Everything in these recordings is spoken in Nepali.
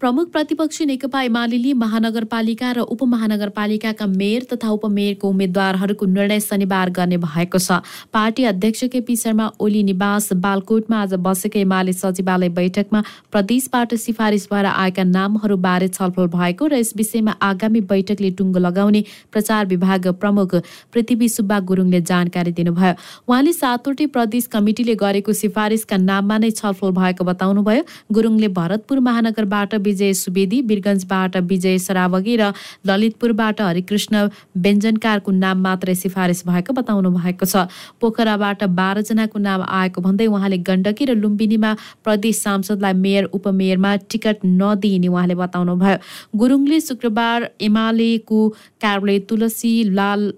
प्रमुख प्रतिपक्षी नेकपा एमाले महानगरपालिका र उपमहानगरपालिकाका मेयर तथा उपमेयरको उम्मेद्वारहरूको निर्णय शनिबार गर्ने भएको छ। पार्टी अध्यक्ष केपी शर्मा ओली निवास बालकोटमा आज बसेको एमाले सचिवालय बैठकमा प्रदेशबाट सिफारिस भएर आएका नामहरूबारे छलफल भएको र यस विषयमा आगामी बैठकले टुङ्गो लगाउने प्रचार विभाग प्रमुख पृथ्वी सुब्बा गुरुङले जानकारी दिनुभयो। उहाँले सातवटै प्रदेश कमिटीले गरेको सिफारिसका नाममा नै छलफल भएको बताउनुभयो। गुरुङले भरतपुर महानगरबाट विजय सुवेदी वीरगन्जबाट विजय सरावगी र ललितपुरबाट हरिकृष्ण व्यञ्जनकारको नाम मात्रै सिफारिस भएको बताउनु भएको छ। पोखराबाट बाह्रजनाको नाम आएको भन्दै उहाँले गण्डकी र लुम्बिनीमा प्रदेश सांसदलाई मेयर उपमेयरमा टिकट नदिइने उहाँले बताउनुभयो। गुरुङले शुक्रबार एमालेको कार्यालय तुलसी लाल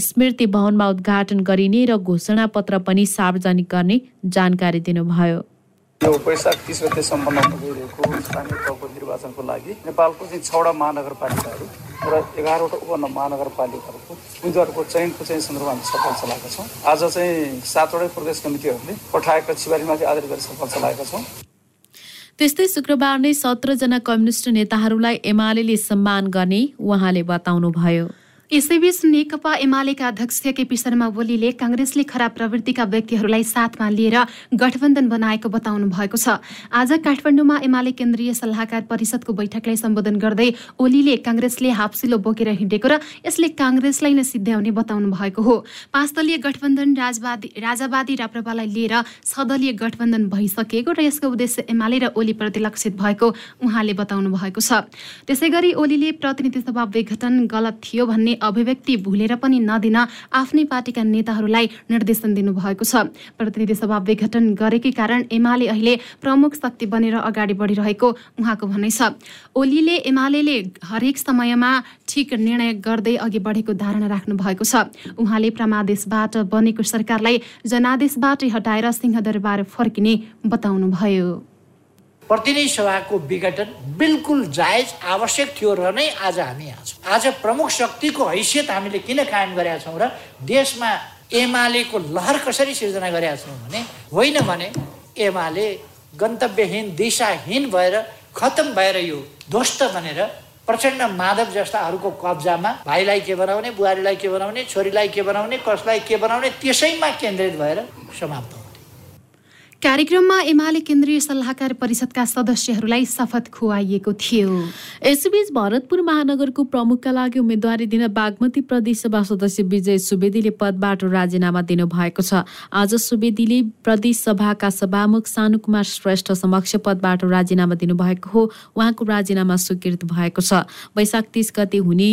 स्मृति भवनमा उद्घाटन गरिने र घोषणा पत्र पनि सार्वजनिक गर्ने जानकारी दिनुभयो। यो वैशाख तिस गते हुन गइरहेको स्थानीय तहको निर्वाचनको लागि नेपालको चाहिँ छवटा महानगरपालिकाहरू र एघारवटा उप महानगरपालिकाहरूको उम्मेद्वारको चयनको चाहिँ सन्दर्भमा हामी सफल चलाएका छौँ। आज चाहिँ सातवटै प्रदेश कमिटीहरूले पठाएका छिबारीमाथि आधार गरी सफल चलाएका छौँ। त्यस्तै शुक्रबार नै सत्रजना कम्युनिस्ट नेताहरूलाई एमाले सम्मान गर्ने उहाँले बताउनुभयो। यसैबीच नेकपा एमालेका अध्यक्ष केपी शर्मा ओलीले काङ्ग्रेसले खराब प्रवृत्तिका व्यक्तिहरूलाई साथमा लिएर गठबन्धन बनाएको बताउनु भएको छ। आज काठमाडौँमा एमाले केन्द्रीय सल्लाहकार परिषदको बैठकलाई सम्बोधन गर्दै ओलीले काङ्ग्रेसले हाप्सिलो बोकेर हिँडेको र यसले काङ्ग्रेसलाई नै सिद्ध्याउने बताउनु भएको हो। पाँच दलीय गठबन्धन राजवादी राजावादी राप्रपालाई लिएर छदलीय गठबन्धन भइसकेको र यसको उद्देश्य एमाले र ओलीप्रति लक्षित भएको उहाँले बताउनु भएको छ। त्यसै गरी ओलीले प्रतिनिधि सभा विघटन गलत थियो भन्ने अभिव्यक्ति भुलेर पनि नदिन आफ्नै पार्टीका नेताहरूलाई निर्देशन दिनुभएको छ। प्रतिनिधि सभा विघटन गरेकै कारण एमाले अहिले प्रमुख शक्ति बनेर अगाडि बढिरहेको उहाँको भनाइ छ। ओलीले एमाले हरेक समयमा ठिक निर्णय गर्दै अघि बढेको धारणा राख्नु भएको छ। उहाँले प्रमादेशबाट बनेको सरकारलाई जनादेशबाटै हटाएर सिंहदरबार फर्किने बताउनुभयो। प्रतिनिधि सभाको विघटन बिल्कुल जायज आवश्यक थियो र नै आज हामी यहाँ छौँ। आज प्रमुख शक्तिको हैसियत हामीले किन कायम गरेका छौँ र देशमा एमालेको लहर कसरी सिर्जना गरेका छौँ भने होइन भने एमाले गन्तव्यहीन दिशाहीन भएर खतम भएर यो ध्वस्त बनेर प्रचण्ड माधव जस्ताहरूको कब्जामा भाइलाई के बनाउने बुहारीलाई के बनाउने छोरीलाई के बनाउने कसलाई के बनाउने त्यसैमा केन्द्रित भएर समाप्त कार्यक्रममा एमाले केन्द्रीय सल्लाहकार परिषदका सदस्यहरूलाई शपथ खुवाइएको थियो। यसैबीच भरतपुर महानगरको प्रमुखका लागि उम्मेद्वारी दिन बागमती प्रदेशसभा सदस्य विजय सुवेदीले पदबाट राजीनामा दिनुभएको छ। आज सुवेदीले प्रदेश सभाका सभामुख सानुकुमार श्रेष्ठ समक्ष पदबाट राजीनामा दिनुभएको हो। उहाँको राजीनामा स्वीकृत भएको छ। वैशाख तिस गते हुने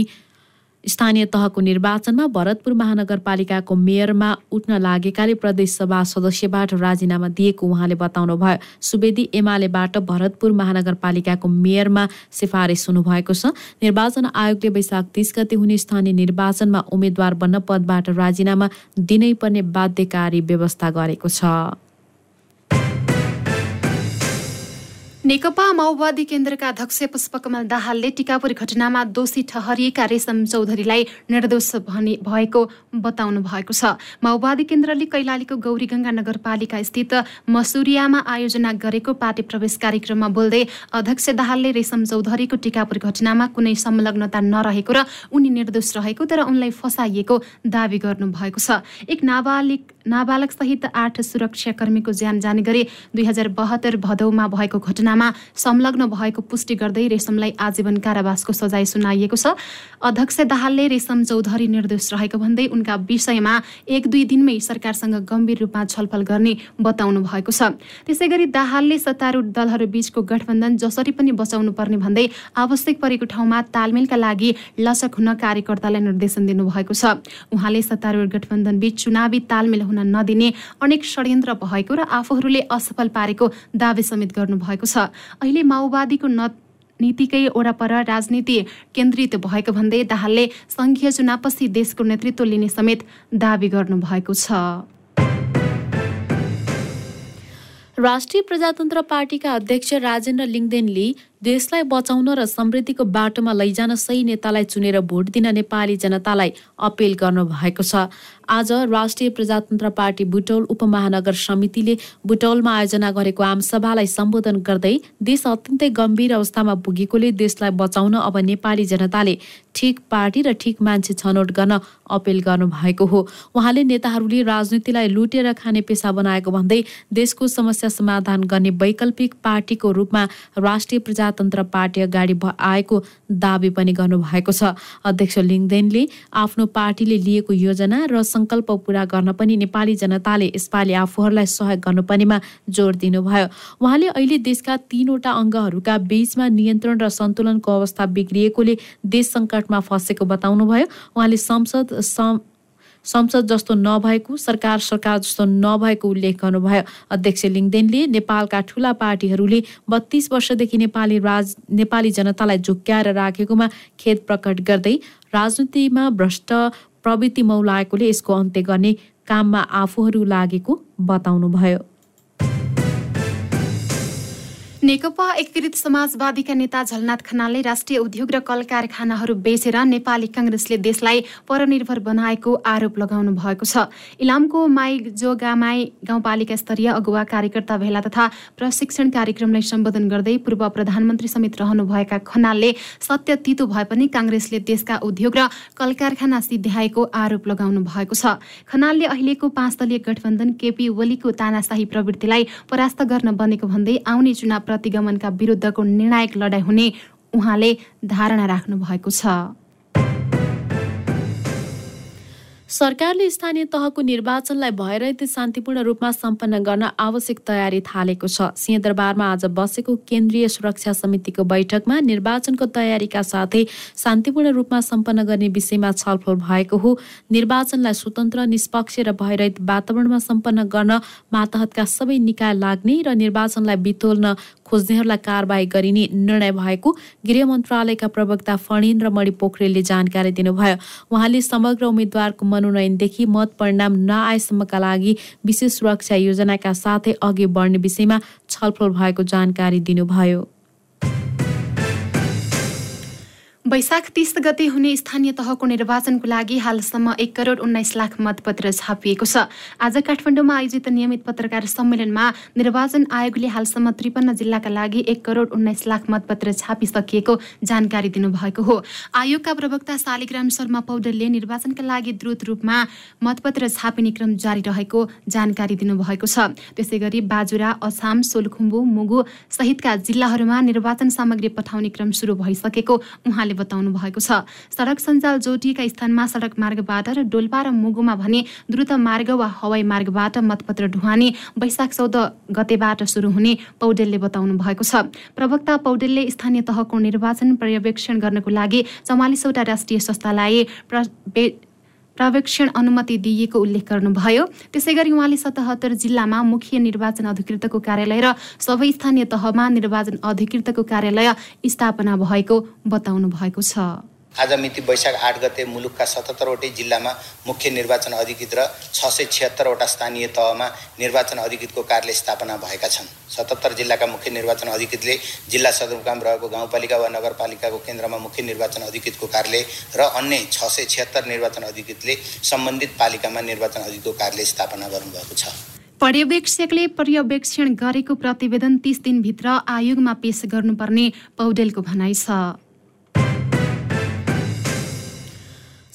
स्थानीय तहको निर्वाचनमा भरतपुर महानगरपालिकाको मेयरमा उठ्न लागेकाले प्रदेशसभा सदस्यबाट राजीनामा दिएको उहाँले बताउनुभयो। सुवेदी एमालेबाट भरतपुर महानगरपालिकाको मेयरमा सिफारिस हुनुभएको छ। निर्वाचन आयोगले वैशाख तिस गते हुने स्थानीय निर्वाचनमा उम्मेद्वार बन्न पदबाट राजीनामा दिनै पर्ने बाध्यकारी व्यवस्था गरेको छ। नेकपा माओवादी केन्द्रका अध्यक्ष पुष्पकमल दाहालले टिकापुर घटनामा दोषी ठहरिएका रेशम चौधरीलाई निर्दोष भएको बताउनु भएको छ। माओवादी केन्द्रले कैलालीको गौरीगङ्गा नगरपालिका स्थित मसुरियामा आयोजना गरेको पार्टी प्रवेश कार्यक्रममा बोल्दै अध्यक्ष दाहालले रेशम चौधरीको टिकापुर घटनामा कुनै संलग्नता नरहेको र उनी निर्दोष रहेको तर उनलाई फसाइएको दावी गर्नुभएको छ। एक नाबालिग नाबालक सहित आठ सुरक्षाकर्मीको ज्यान जाने गरी दुई हजार बहत्तर भदौमा भएको घटना घटनामा संलग्न भएको पुष्टि गर्दै रेशमलाई आजीवन कारावासको सजाय सुनाइएको छ। अध्यक्ष दाहालले रेशम चौधरी निर्दोष रहेको भन्दै उनका विषयमा एक दुई दिनमै सरकारसँग गम्भीर रूपमा छलफल गर्ने बताउनु भएको छ। त्यसै गरी दाहालले सत्तारूढ दलहरू बीचको गठबन्धन जसरी पनि बचाउनु पर्ने भन्दै आवश्यक परेको ठाउँमा तालमेलका लागि लचक हुन कार्यकर्तालाई निर्देशन दिनुभएको छ। उहाँले सत्तारूढ गठबन्धन बीच चुनावी तालमेल हुन नदिने अनेक षड्यन्त्र भएको र आफूहरूले असफल पारेको दावी समेत गर्नुभएको छ। अहिले माओवादीको न नीतिकै ओरापर राजनीति केन्द्रित भएको भन्दै दाहालले सङ्घीय चुनावपछि देशको नेतृत्व लिने समेत दावी गर्नुभएको छ। राष्ट्रिय प्रजातन्त्र पार्टीका अध्यक्ष राजेन्द्र लिङ्गदेनले देशलाई बचाउन र समृद्धिको बाटोमा लैजान सही नेतालाई चुनेर भोट दिन नेपाली जनतालाई अपिल गर्नुभएको छ। आज राष्ट्रिय प्रजातन्त्र पार्टी बुटौल उपमहानगर समितिले बुटौलमा आयोजना गरेको आमसभालाई सम्बोधन गर्दै देश अत्यन्तै गम्भीर अवस्थामा पुगेकोले देशलाई बचाउन अब नेपाली जनताले ठिक पार्टी र ठिक मान्छे छनौट गर्न अपिल गर्नुभएको हो। उहाँले नेताहरूले राजनीतिलाई लुटेर खाने पेसा बनाएको भन्दै देशको समस्या समाधान गर्ने वैकल्पिक पार्टीको रूपमा राष्ट्रिय प्रजातन्त्र पार्टी अगाडि आएको दावी पनि गर्नुभएको छ। अध्यक्ष लिङदेनले आफ्नो पार्टीले लिएको योजना र सङ्कल्प पुरा गर्न पनि नेपाली जनताले यसपालि आफूहरूलाई सहयोग गर्नुपर्नेमा जोड दिनुभयो। उहाँले अहिले देशका तीनवटा अङ्गहरूका बीचमा नियन्त्रण र सन्तुलनको अवस्था बिग्रिएकोले देश सङ्कटमा फँसेको बताउनुभयो। उहाँले संसद संसद जस्तो नभएको सरकार सरकार जस्तो नभएको उल्लेख गर्नुभयो। अध्यक्ष लिङदेनले नेपालका ठुला पार्टीहरूले बत्तीस वर्षदेखि नेपाली राज नेपाली जनतालाई झुक्क्याएर राखेकोमा खेद प्रकट गर्दै राजनीतिमा भ्रष्ट प्रवृत्ति मौलाएकोले यसको अन्त्य गर्ने काममा आफूहरू लागेको बताउनुभयो। नेकपा एकीकृत समाजवादीका नेता झलनाथ खनालले राष्ट्रिय उद्योग र कल कारखानाहरू बेचेर नेपाली काङ्ग्रेसले देशलाई परनिर्भर बनाएको आरोप लगाउनु भएको छ। इलामको माई जोगामाई गाउँपालिका स्तरीय अगुवा कार्यकर्ता भेला तथा प्रशिक्षण कार्यक्रमलाई सम्बोधन गर्दै पूर्व प्रधानमन्त्री समेत रहनुभएका खनालले सत्य तितो भए पनि काङ्ग्रेसले देशका उद्योग र कल कारखाना सिद्ध्याएको आरोप लगाउनु भएको छ। खनालले अहिलेको पाँच दलीय गठबन्धन केपी ओलीको तानाशाही प्रवृत्तिलाई परास्त गर्न बनेको भन्दै आउने चुनाव प्रतिगमनका विरुद्धको निर्णायक लडाइँ हुने उहाँले धारणा राख्नु भएको छ। सरकारले स्थानीय तहको निर्वाचनलाई भइरहेको शान्तिपूर्ण रूपमा सम्पन्न गर्न आवश्यक तयारी थालेको छ। सिंहदरबारमा आज बसेको केन्द्रीय सुरक्षा समितिको बैठकमा निर्वाचनको तयारीका साथै शान्तिपूर्ण रूपमा सम्पन्न गर्ने विषयमा छलफल भएको हो। निर्वाचनलाई स्वतन्त्र निष्पक्ष र भइरहित वातावरणमा सम्पन्न गर्न मातहतका सबै निकाय लाग्ने र निर्वाचनलाई बितोल्न खोज्नेहरूलाई कारवाही गरिने निर्णय भएको गृह मन्त्रालयका प्रवक्ता फणेन्द्र मणि पोखरेलले जानकारी दिनुभयो। उहाँले समग्र उम्मेद्वारको मनोनयनदेखि मत परिणाम नआएसम्मका लागि विशेष सुरक्षा योजनाका साथै अघि बढ्ने विषयमा छलफल भएको जानकारी दिनुभयो। वैशाख तिस गते हुने स्थानीय तहको निर्वाचनको लागि हालसम्म एक करोड उन्नाइस लाख मतपत्र छापिएको छ। आज काठमाडौँमा आयोजित नियमित पत्रकार सम्मेलनमा निर्वाचन आयोगले हालसम्म त्रिपन्न जिल्लाका लागि एक करोड उन्नाइस लाख मतपत्र छापिसकिएको जानकारी दिनुभएको हो। आयोगका प्रवक्ता शालिग्राम शर्मा पौडेलले निर्वाचनका लागि द्रुत रूपमा मतपत्र छापिने क्रम जारी रहेको जानकारी दिनुभएको छ। त्यसै गरी बाजुरा अछाम सोलखुम्बु मुगु सहितका जिल्लाहरूमा निर्वाचन सामग्री पठाउने क्रम सुरु भइसकेको उहाँले बताउनु भएको छ। सडक सञ्जाल जोटिएका स्थानमा सडक मार्गबाट र डोल्पा र मुगुमा भने द्रुत मार्ग वा हवाई मार्गबाट मतपत्र ढुवानी वैशाख चौध गतेबाट सुरु हुने पौडेलले बताउनु भएको छ। प्रवक्ता पौडेलले स्थानीय तहको निर्वाचन पर्यवेक्षण गर्नको लागि चौवालिसवटा राष्ट्रिय संस्थालाई पर्यवेक्षण अनुमति दिइएको उल्लेख गर्नुभयो। त्यसै गरी उहाँले सतहत्तर जिल्लामा मुख्य निर्वाचन अधिकृतको कार्यालय र सबै स्थानीय तहमा निर्वाचन अधिकृतको कार्यालय स्थापना भएको बताउनु भएको छ। आज मिति वैशाख आठ गते मुलुकका सतहत्तरवटै जिल्लामा मुख्य निर्वाचन अधिकृत र छ सय छिहत्तरवटा स्थानीय तहमा निर्वाचन अधिकृतको कार्यालय स्थापना भएका छन्। सतहत्तर जिल्लाका मुख्य निर्वाचन अधिकृतले जिल्ला सदरमुकाम रहेको गाउँपालिका वा नगरपालिकाको केन्द्रमा मुख्य निर्वाचन अधिकृतको कार्यालय र अन्य छ सय छिहत्तर निर्वाचन अधिकृतले सम्बन्धित पालिकामा निर्वाचन अधिकृतको कार्यालय स्थापना गर्नुभएको छ। पर्यवेक्षकले पर्यवेक्षण गरेको प्रतिवेदन तिस दिनभित्र आयोगमा पेश गर्नुपर्ने पौडेलको भनाइ छ।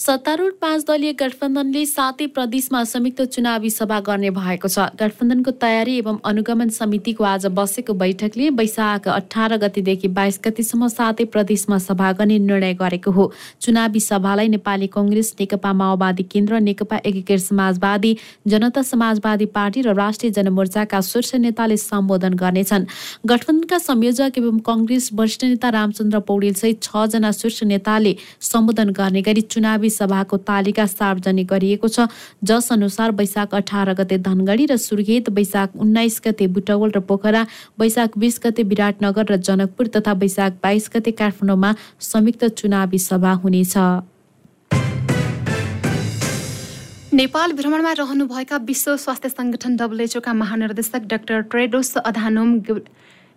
सत्तारूढ पाँच दलीय गठबन्धनले सातै प्रदेशमा संयुक्त चुनावी सभा गर्ने भएको छ। गठबन्धनको तयारी एवं अनुगमन समितिको आज बसेको बैठकले वैशाख अठार गतिदेखि बाइस गतिसम्म सातै प्रदेशमा सभा गर्ने निर्णय गरेको हो। चुनावी सभालाई नेपाली कङ्ग्रेस नेकपा माओवादी केन्द्र नेकपा एकीकृत समाजवादी जनता समाजवादी पार्टी र राष्ट्रिय जनमोर्चाका शीर्ष नेताले सम्बोधन गर्नेछन्। गठबन्धनका संयोजक एवं कङ्ग्रेस वरिष्ठ नेता रामचन्द्र पौडेल सहित छजना शीर्ष नेताले सम्बोधन गर्ने गरी चुनावी सभाको तालिका सार्वजनिक गरिएको छ। जस अनुसार वैशाख अठार गते धनगढी र सुर्खेत वैशाख उन्नाइस गते बुटवल र पोखरा वैशाख बिस गते विराटनगर र जनकपुर तथा वैशाख बाइस गते काठमाडौँमा संयुक्त चुनावी सभा हुनेछ। नेपाल भ्रमणमा रहनुभएका विश्व स्वास्थ्य सङ्गठन डब्लुएचओका महानिर्देशक डाक्टर ट्रेडोस अधानोम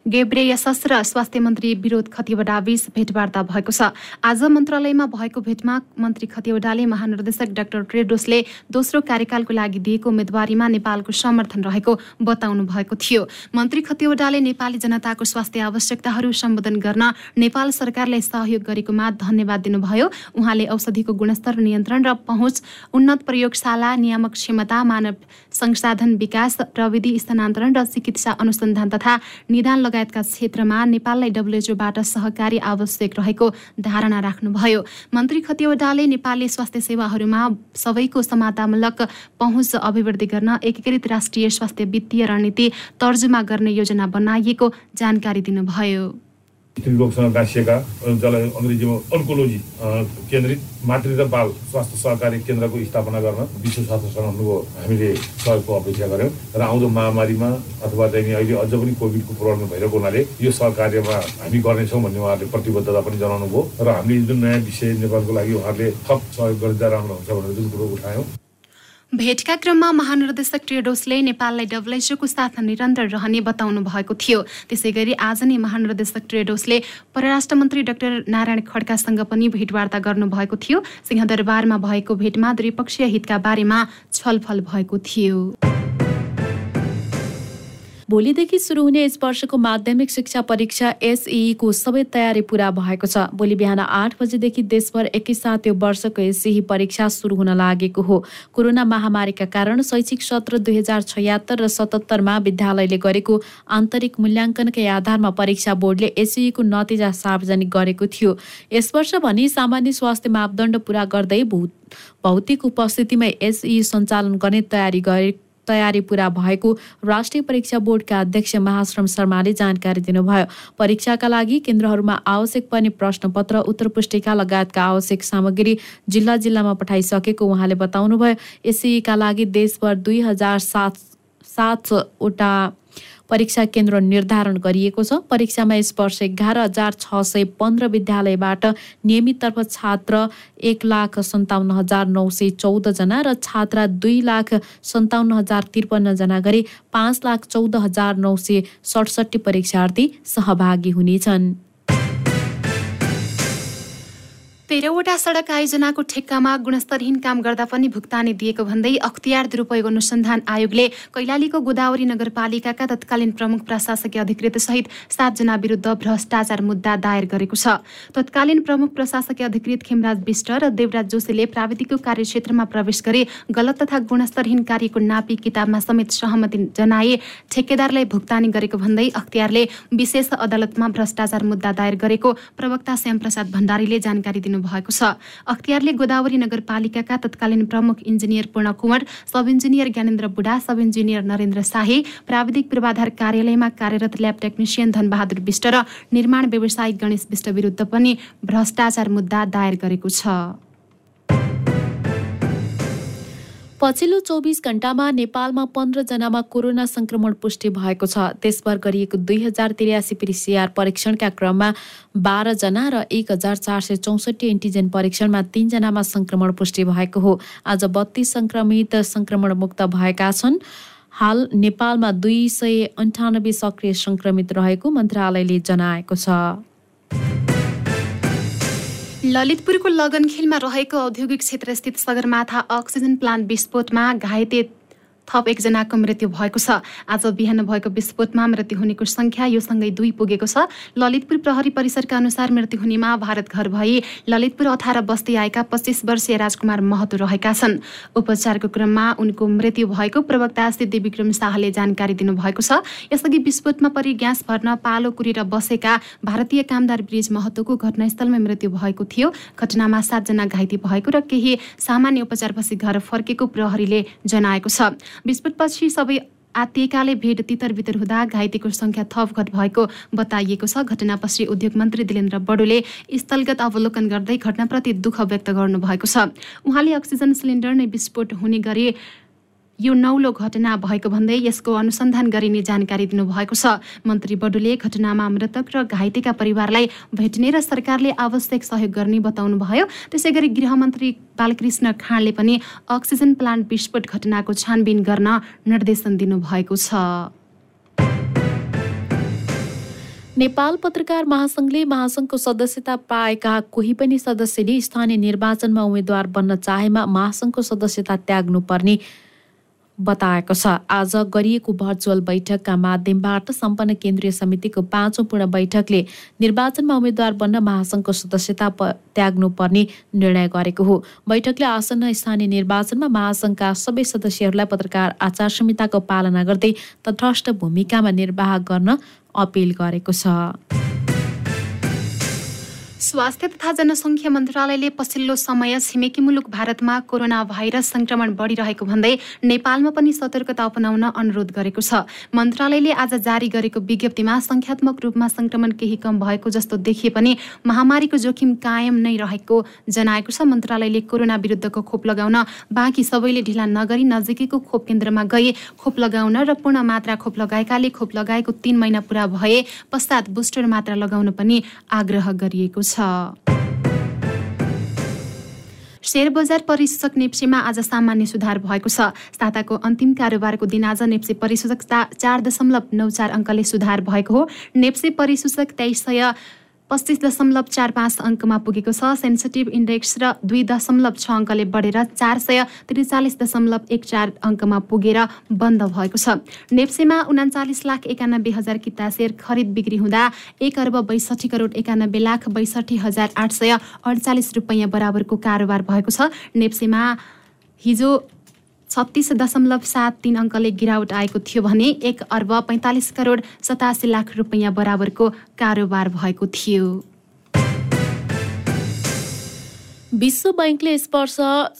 गेब्रेयसस र स्वास्थ्य मन्त्री विरोध खतिवडाबीच भेटवार्ता भएको छ। आज मन्त्रालयमा भएको भेटमा मन्त्री खतिवडाले महानिर्देशक डाक्टर ट्रेडोसले दोस्रो कार्यकालको लागि दिएको उम्मेद्वारीमा नेपालको समर्थन रहेको बताउनु भएको थियो। मन्त्री खतिवडाले नेपाली जनताको स्वास्थ्य आवश्यकताहरू सम्बोधन गर्न नेपाल सरकारले सहयोग गरेकोमा धन्यवाद दिनुभयो। उहाँले औषधिको गुणस्तर नियन्त्रण र पहुँच उन्नत प्रयोगशाला नियामक क्षमता मानव संसाधन विकास प्रविधि स्थानान्तरण र चिकित्सा अनुसन्धान तथा निदान लगायतका क्षेत्रमा नेपाललाई डब्लुएचओबाट सहकारी आवश्यक रहेको धारणा राख्नुभयो। मन्त्री खतिवडाले नेपालले स्वास्थ्य सेवाहरूमा सबैको समातामूलक पहुँच अभिवृद्धि गर्न एकीकृत राष्ट्रिय स्वास्थ्य वित्तीय रणनीति तर्जुमा गर्ने योजना बनाइएको जानकारी दिनुभयो। स्त्रीरोगसँग गाँसिएका जसलाई अङ्ग्रेजीमा अन्कोलोजी केन्द्रित मातृ र बाल स्वास्थ्य सहकारी केन्द्रको स्थापना गर्न विश्व स्वास्थ्य सङ्गठनको हामीले सहयोगको अपेक्षा गऱ्यौँ र आउँदो महामारीमा अथवा चाहिँ अहिले अझ पनि कोभिडको प्रब्लम भइरहेको हुनाले यो सहकार्यमा हामी गर्नेछौँ भन्ने उहाँहरूले प्रतिबद्धता पनि जनाउनु भयो र हामीले जुन नयाँ विषय नेपालको लागि उहाँहरूले थप सहयोग गरिदिँदा राम्रो हुन्छ भनेर जुन कुरो उठायौँ भेटका क्रममा महानिर्देशक ट्रेडोसले नेपाललाई डब्लुएचओको साथ निरन्तर रहने बताउनु भएको थियो। त्यसै गरी आज नै महानिर्देशक ट्रेडोसले परराष्ट्र मन्त्री डाक्टर नारायण खड्कासँग पनि भेटवार्ता गर्नुभएको थियो। सिंहदरबारमा भएको भेटमा द्विपक्षीय हितका बारेमा छलफल भएको थियो। भोलिदेखि सुरु हुने यस वर्षको माध्यमिक शिक्षा परीक्षा एसईको सबै तयारी पूरा भएको छ। भोलि बिहान आठ बजेदेखि देशभर एकैसाथ यो वर्षको एसई परीक्षा सुरु हुन लागेको हो। कोरोना महामारीका कारण शैक्षिक सत्र दुई हजार छयत्तर र सतहत्तरमा विद्यालयले गरेको आन्तरिक मूल्याङ्कनकै आधारमा परीक्षा बोर्डले एसईको नतिजा सार्वजनिक गरेको थियो। यस वर्ष भने सामान्य स्वास्थ्य मापदण्ड पूरा गर्दै भौतिक उपस्थितिमा एसई सञ्चालन गर्ने तयारी गरे तयारी पूरा भएको राष्ट्रिय परीक्षा बोर्डका अध्यक्ष महाश्रम शर्माले जानकारी दिनुभयो। परीक्षाका लागि केन्द्रहरूमा आवश्यक पर्ने प्रश्नपत्र उत्तर पुस्तिका लगायतका आवश्यक सामग्री जिल्ला जिल्लामा पठाइसकेको उहाँले बताउनुभयो। एसईका लागि देशभर दुई हजार सात सातवटा परीक्षा केन्द्र निर्धारण गरिएको छ। परीक्षामा यस वर्ष एघार हजार छ सय पन्ध्र विद्यालयबाट नियमिततर्फ छात्र एक लाख सन्ताउन्न हजार नौ सय चौधजना र छात्रा दुई लाख सन्ताउन्न हजार त्रिपन्नजना गरी पाँच लाख चौध हजार नौ सय सडसठी परीक्षार्थी सहभागी हुनेछन्। तेह्रवटा सडक आयोजनाको ठेक्कामा गुणस्तरहीन काम गर्दा पनि भुक्तानी दिएको भन्दै अख्तियार दुरुपयोग अनुसन्धान आयोगले कैलालीको गोदावरी नगरपालिकाका तत्कालीन प्रमुख प्रशासकीय अधिकृत सहित सातजना विरुद्ध भ्रष्टाचार मुद्दा दायर गरेको छ। तत्कालीन प्रमुख प्रशासकीय अधिकृत खेमराज विष्ट र देवराज जोशीले प्राविधिकको कार्यक्षेत्रमा प्रवेश गरी गलत तथा गुणस्तरहीन कार्यको नापी किताबमा समेत सहमति जनाए ठेकेदारलाई भुक्तानी गरेको भन्दै अख्तियारले विशेष अदालतमा भ्रष्टाचार मुद्दा दायर गरेको प्रवक्ता श्यामप्रसाद भण्डारीले जानकारी दिनु भएको छ। अख्तियारले गोदावरी नगरपालिकाका तत्कालीन प्रमुख इन्जिनियर पूर्ण कुँवर सब इन्जिनियर ज्ञानेन्द्र बुढा सब इन्जिनियर नरेन्द्र शाही प्राविधिक पूर्वाधार कार्यालयमा कार्यरत ल्याब टेक्निसियन धनबहादुर विष्ट र निर्माण व्यवसायिक गणेश विष्ट विरुद्ध पनि भ्रष्टाचार मुद्दा दायर गरेको छ। पछिल्लो चौबिस घण्टामा नेपालमा पन्ध्रजनामा कोरोना संक्रमण पुष्टि भएको छ। देशभर गरिएको दुई हजार त्रियासी पिसिआर परीक्षणका क्रममा बाह्रजना र एक हजार चार सय चौसठी एन्टिजेन परीक्षणमा तीनजनामा संक्रमण पुष्टि भएको हो। आज बत्तीस संक्रमित संक्रमण मुक्त भएका छन्। हाल नेपालमा दुई सय अन्ठानब्बे सक्रिय संक्रमित रहेको मन्त्रालयले जनाएको छ। ललितपुरको लगनखेलमा रहेको औद्योगिक क्षेत्रस्थित सगरमाथा अक्सिजन प्लान्ट विस्फोटमा घाइते थप एकजनाको मृत्यु भएको छ। आज बिहान भएको विस्फोटमा मृत्यु हुनेको सङ्ख्या यो सँगै दुई पुगेको छ। ललितपुर प्रहरी परिसरका अनुसार मृत्यु हुनेमा भारत घर भई ललितपुर अठार बस्ती आएका पच्चिस वर्षीय राजकुमार महतो रहेका छन्। उपचारको क्रममा उनको मृत्यु भएको प्रवक्ता सिद्धि विक्रम शाहले जानकारी दिनुभएको छ। यसअघि विस्फोटमा परि ग्यास भर्न पालो कुरेर बसेका भारतीय कामदार ब्रिज महतोको घटनास्थलमै मृत्यु भएको थियो। घटनामा सातजना घाइते भएको र केही सामान्य उपचारपछि घर फर्केको प्रहरीले जनाएको छ। विस्फोटपछि सबै आत्तिएकाले भेट तितर बितर हुँदा घाइतेको सङ्ख्या थपघट भएको बताइएको छ। घटनापछि उद्योग मन्त्री दिलेन्द्र बडोले स्थलगत अवलोकन गर्दै घटनाप्रति दुःख व्यक्त गर्नुभएको छ। उहाँले अक्सिजन सिलिन्डर नै विस्फोट हुने गरी यो नौलो घटना भएको भन्दै यसको अनुसन्धान गरिने जानकारी दिनुभएको छ। मन्त्री बडुले घटनामा मृतक र घाइतेका परिवारलाई भेट्ने र सरकारले आवश्यक सहयोग गर्ने बताउनुभयो। त्यसै गरी गृहमन्त्री बालकृष्ण खाँडले पनि अक्सिजन प्लान्ट विस्फोट घटनाको छानबिन गर्न निर्देशन दिनुभएको छ। नेपाल पत्रकार महासङ्घले महासङ्घको सदस्यता पाएका कोही पनि सदस्यले स्थानीय निर्वाचनमा उम्मेद्वार बन्न चाहेमा महासङ्घको सदस्यता त्याग्नुपर्ने बताएको छ। आज गरिएको भर्चुअल बैठकका माध्यमबाट सम्पन्न केन्द्रीय समितिको पाँचौँ पूर्ण बैठकले निर्वाचनमा उम्मेद्वार बन्न महासङ्घको सदस्यता त्याग्नुपर्ने निर्णय गरेको हो। बैठकले आसन्न स्थानीय निर्वाचनमा महासङ्घका सबै सदस्यहरूलाई पत्रकार आचार संहिताको पालना गर्दै तटस्थ भूमिकामा निर्वाह गर्न अपिल गरेको छ। स्वास्थ्य तथा जनसङ्ख्या मन्त्रालयले पछिल्लो समय छिमेकी मुलुक भारतमा कोरोना भाइरस संक्रमण बढिरहेको भन्दै नेपालमा पनि सतर्कता अपनाउन अनुरोध गरेको छ। मन्त्रालयले आज जारी गरेको विज्ञप्तिमा संख्यात्मक रूपमा संक्रमण केही कम भएको जस्तो देखिए पनि महामारीको जोखिम कायम नै रहेको जनाएको छ। मन्त्रालयले कोरोना विरुद्धको खोप लगाउन बाँकी सबैले ढिला नगरी नजिकैको खोप केन्द्रमा गए खोप लगाउन र पूर्ण मात्रा खोप लगाएकाले खोप लगाएको तीन महिना पुरा भए पश्चात बुस्टर मात्रा लगाउन पनि आग्रह गरिएको छ। छ सेयर बजार परिसूचक नेप्सीमा आज सामान्य सुधार भएको छ साताको अन्तिम कारोबारको दिन आज नेप्सी परिसूचक चार दशमलव नौ चार अङ्कले सुधार भएको हो नेप्सी परिसूचक तेइस सय पच्चिस दशमलव चार पाँच अङ्कमा पुगेको छ। सेन्सिटिभ इन्डेक्स र दुई दशमलव छ अङ्कले बढेर चार सय त्रिचालिस दशमलव एक चार अङ्कमा पुगेर बन्द भएको छ। नेप्सेमा उनाचालिस लाख एकानब्बे हजार किता सेयर खरिद बिक्री हुँदा एक अर्ब बैसठी करोड एकानब्बे लाख बैसठी हजार आठ सय अडचालिस रुपियाँ बराबरको कारोबार भएको छ। नेप्सेमा हिजो छत्तिस दशमलव सात तिन अङ्कले गिरावट आएको थियो भने एक अर्ब पैँतालिस करोड सतासी लाख रुपियाँ बराबरको कारोबार भएको थियो। विश्व बैङ्कले यस वर्ष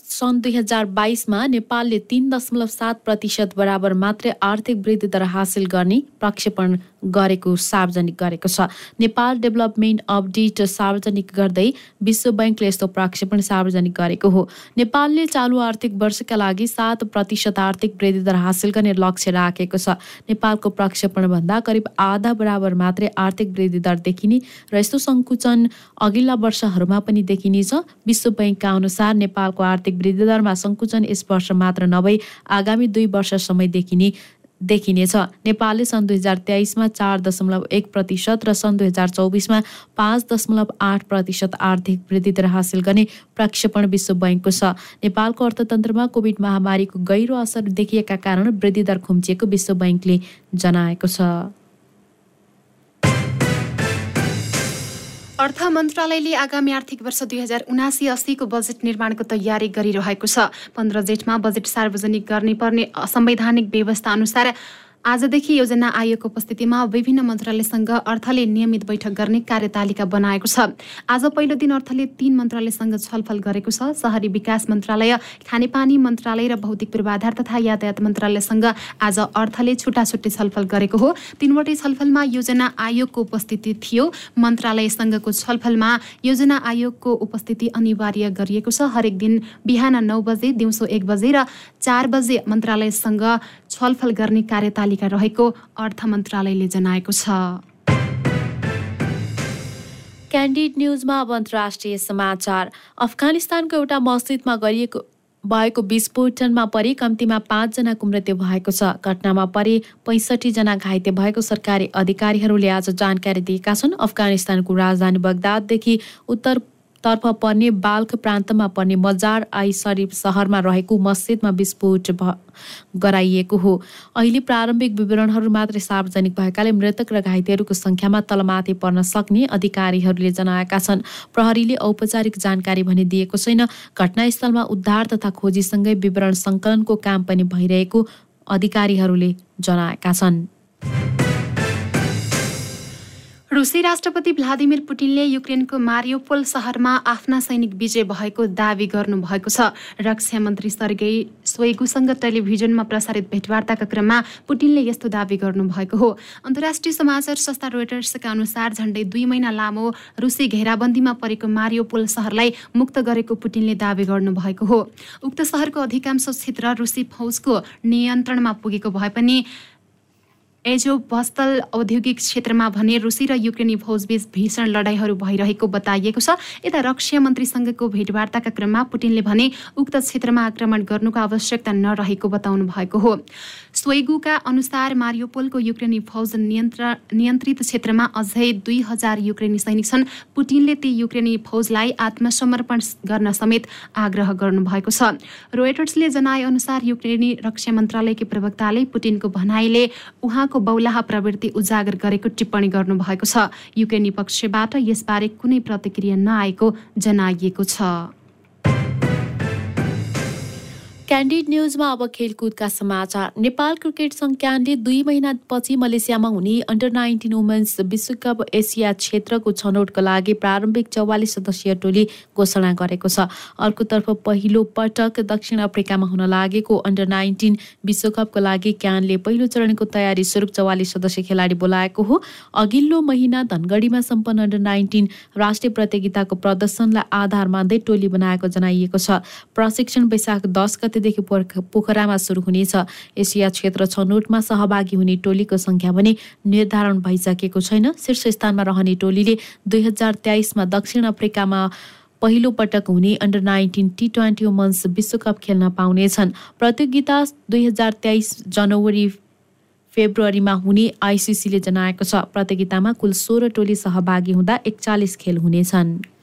सन् दुई हजार बाइसमा नेपालले तीन दशमलव सात प्रतिशत बराबर मात्रै आर्थिक वृद्धि दर हासिल गर्ने प्रक्षेपण गरेको सार्वजनिक गरेको छ। नेपाल डेभलपमेन्ट अपडेट सार्वजनिक गर्दै विश्व बैङ्कले यस्तो प्रक्षेपण सार्वजनिक गरेको हो। नेपालले चालु आर्थिक वर्षका लागि सात प्रतिशत आर्थिक वृद्धि दर हासिल गर्ने लक्ष्य राखेको छ। नेपालको प्रक्षेपणभन्दा करिब आधा बराबर मात्रै आर्थिक वृद्धि दर देखिने र यस्तो सङ्कुचन अघिल्ला वर्षहरूमा पनि देखिनेछ। विश्व बैङ्कका अनुसार नेपालको आर्थिक वृद्धि दरमा सङ्कुचन यस वर्ष मात्र नभई आगामी दुई वर्षसम्म देखिने देखिनेछ। नेपालले सन् दुई हजार तेइसमा चार दशमलव एक प्रतिशत र सन् दुई हजार चौबिसमा पाँच दशमलव आठ प्रतिशत आर्थिक वृद्धि दर हासिल गर्ने प्रक्षेपण विश्व बैङ्कको छ। नेपालको अर्थतन्त्रमा कोभिड महामारीको गहिरो असर देखिएका कारण वृद्धि दर खुम्चिएको विश्व बैङ्कले जनाएको छ। अर्थ मन्त्रालयले आगामी आर्थिक वर्ष दुई हजार उनासी अस्सीको बजेट निर्माणको तयारी गरिरहेको छ। पन्ध्र जेठमा बजेट सार्वजनिक गर्ने पर्ने संवैधानिक व्यवस्था अनुसार आजदेखि योजना आयोगको उपस्थितिमा विभिन्न मन्त्रालयसँग अर्थले नियमित बैठक गर्ने कार्यतालिका बनाएको छ। आज पहिलो दिन अर्थले तीन मन्त्रालयसँग छलफल गरेको छ। सहरी विकास मन्त्रालय खानेपानी मन्त्रालय र भौतिक पूर्वाधार तथा यातायात मन्त्रालयसँग आज अर्थले छुट्टा छुट्टै छलफल गरेको हो। तीनवटै छलफलमा योजना आयोगको उपस्थिति थियो। मन्त्रालयसँगको छलफलमा योजना आयोगको उपस्थिति अनिवार्य गरिएको छ। हरेक दिन बिहान नौ बजे दिउँसो एक बजे र चार बजे मन्त्रालयसँग छलफल गर्ने कार्यतालिका रहेको अर्थ मन्त्रालयले जनाएको छ। क्यान्डिड न्युजमा अब अन्तर्राष्ट्रिय समाचार। अफगानिस्तानको एउटा मस्जिदमा गरिएको भएको विस्फोटनमा परि कम्तीमा पाँचजनाको मृत्यु भएको छ। घटनामा परि पैँसठीजना घाइते भएको सरकारी अधिकारीहरूले आज जानकारी दिएका छन्। अफगानिस्तानको राजधानी बगदाददेखि उत्तर तर्फ पर्ने बाल्ख प्रान्तमा पर्ने मजार आई शरीफ सहरमा रहेको मस्जिदमा विस्फोट गराइएको हो। अहिले प्रारम्भिक विवरणहरू मात्रै सार्वजनिक भएकाले मृतक र घाइतेहरूको सङ्ख्यामा तलमाथि पर्न सक्ने अधिकारीहरूले जनाएका छन्। प्रहरीले औपचारिक जानकारी भने दिएको छैन। घटनास्थलमा उद्धार तथा खोजीसँगै विवरण सङ्कलनको काम पनि भइरहेको अधिकारीहरूले जनाएका छन्। रुसी राष्ट्रपति भ्लादिमिर पुटिनले युक्रेनको मारियोपोल सहरमा आफ्ना सैनिक विजय भएको दावी गर्नुभएको छ। रक्षा मन्त्री सर्गेई स्वेगुसँग टेलिभिजनमा प्रसारित भेटवार्ताका क्रममा पुटिनले यस्तो दावी गर्नुभएको हो। अन्तर्राष्ट्रिय समाचार संस्था रोइटर्सका अनुसार झण्डै दुई महिना लामो रुसी घेराबन्दीमा परेको मारियोपोल सहरलाई मुक्त गरेको पुटिनले दावी गर्नुभएको हो। उक्त सहरको अधिकांश क्षेत्र रुसी फौजको नियन्त्रणमा पुगेको भए पनि एजो बस्तल औद्योगिक क्षेत्रमा भने रुसी र युक्रेनी फौजबीच भीषण लडाइँहरू भइरहेको बताइएको छ। यता रक्षा मन्त्रीसँगको भेटवार्ताका क्रममा पुटिनले भने उक्त क्षेत्रमा आक्रमण गर्नुको आवश्यकता नरहेको बताउनु भएको हो। स्वेगुका अनुसार मारियोपोलको युक्रेनी फौज नियन्त्रित क्षेत्रमा अझै दुई हजार युक्रेनी सैनिक छन्। पुटिनले ती युक्रेनी फौजलाई आत्मसमर्पण गर्न समेत आग्रह गर्नुभएको छ। रोयटर्सले जनाए अनुसार युक्रेनी रक्षा मन्त्रालयकी प्रवक्ताले पुटिनको भनाइले उहाँको बौलाहा प्रवृत्ति उजागर गरेको टिप्पणी गर्नुभएको छ। युक्रेनी पक्षबाट यसबारे कुनै प्रतिक्रिया नआएको जनाइएको छ। क्यान्डिड न्युजमा अब खेलकुदका समाचार। नेपाल क्रिकेट सङ्घ क्यानले दुई महिनापछि मलेसियामा हुने अन्डर नाइन्टिन वुमेन्स विश्वकप एसिया क्षेत्रको छनौटको लागि प्रारम्भिक चौवालिस सदस्यीय टोली घोषणा गरेको छ। अर्कोतर्फ पहिलो पटक दक्षिण अफ्रिकामा हुन लागेको अन्डर नाइन्टिन विश्वकपको लागि क्यानले पहिलो चरणको तयारी स्वरूप चौवालिस सदस्य खेलाडी बोलाएको हो। अघिल्लो महिना धनगढीमा सम्पन्न अन्डर नाइन्टिन राष्ट्रिय प्रतियोगिताको प्रदर्शनलाई आधार मान्दै टोली बनाएको जनाइएको छ। प्रशिक्षण वैशाख दस गतेदेखि पोखरामा सुरु हुनेछ। एसिया क्षेत्र छनौटमा सहभागी हुने टोलीको सङ्ख्या भने निर्धारण भइसकेको छैन। शीर्ष स्थानमा रहने टोलीले दुई हजार तेइसमा दक्षिण अफ्रिकामा पहिलो पटक हुने under nineteen T twenty women's विश्वकप खेल्न पाउनेछन्। प्रतियोगिता दुई हजार तेइस जनवरी फेब्रुअरीमा हुने आइसिसीले जनाएको छ। प्रतियोगितामा कुल सोह्र टोली सहभागी हुँदा एकचालिस खेल हुनेछन्।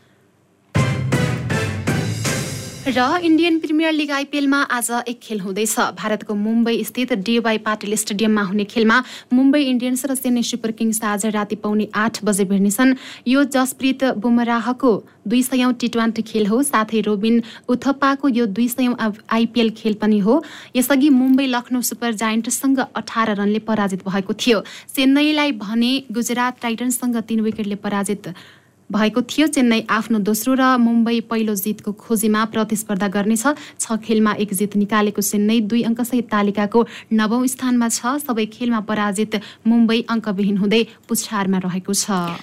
र इन्डियन प्रिमियर लिग आइपिएलमा आज एक खेल हुँदैछ। भारतको मुम्बई स्थित डिवाई पाटिल स्टेडियममा हुने खेलमा मुम्बई इन्डियन्स र चेन्नई सुपर किङ्स आज राति पाउने आठ बजे भिड्नेछन्। यो जसप्रित बुमराहको दुई सयौँ टी ट्वेन्टी खेल हो साथै रोबिन उथप्पाको यो दुई सयौँ आइपिएल खेल पनि हो। यसअघि मुम्बई लखनऊ सुपर जायन्टसँग अठार रनले पराजित भएको थियो। चेन्नईलाई भने गुजरात टाइटन्ससँग तीन विकेटले पराजित भएको थियो चेन्नई आफ्नो दोस्रो र मुम्बई पहिलो जितको खोजीमा प्रतिस्पर्धा गर्नेछ। छ खेलमा एक जित निकालेको चेन्नई दुई अङ्कसहित तालिकाको नवौँ स्थानमा छ। सबै खेलमा पराजित मुम्बई अङ्कविहीन हुँदै पुछारमा रहेको छ।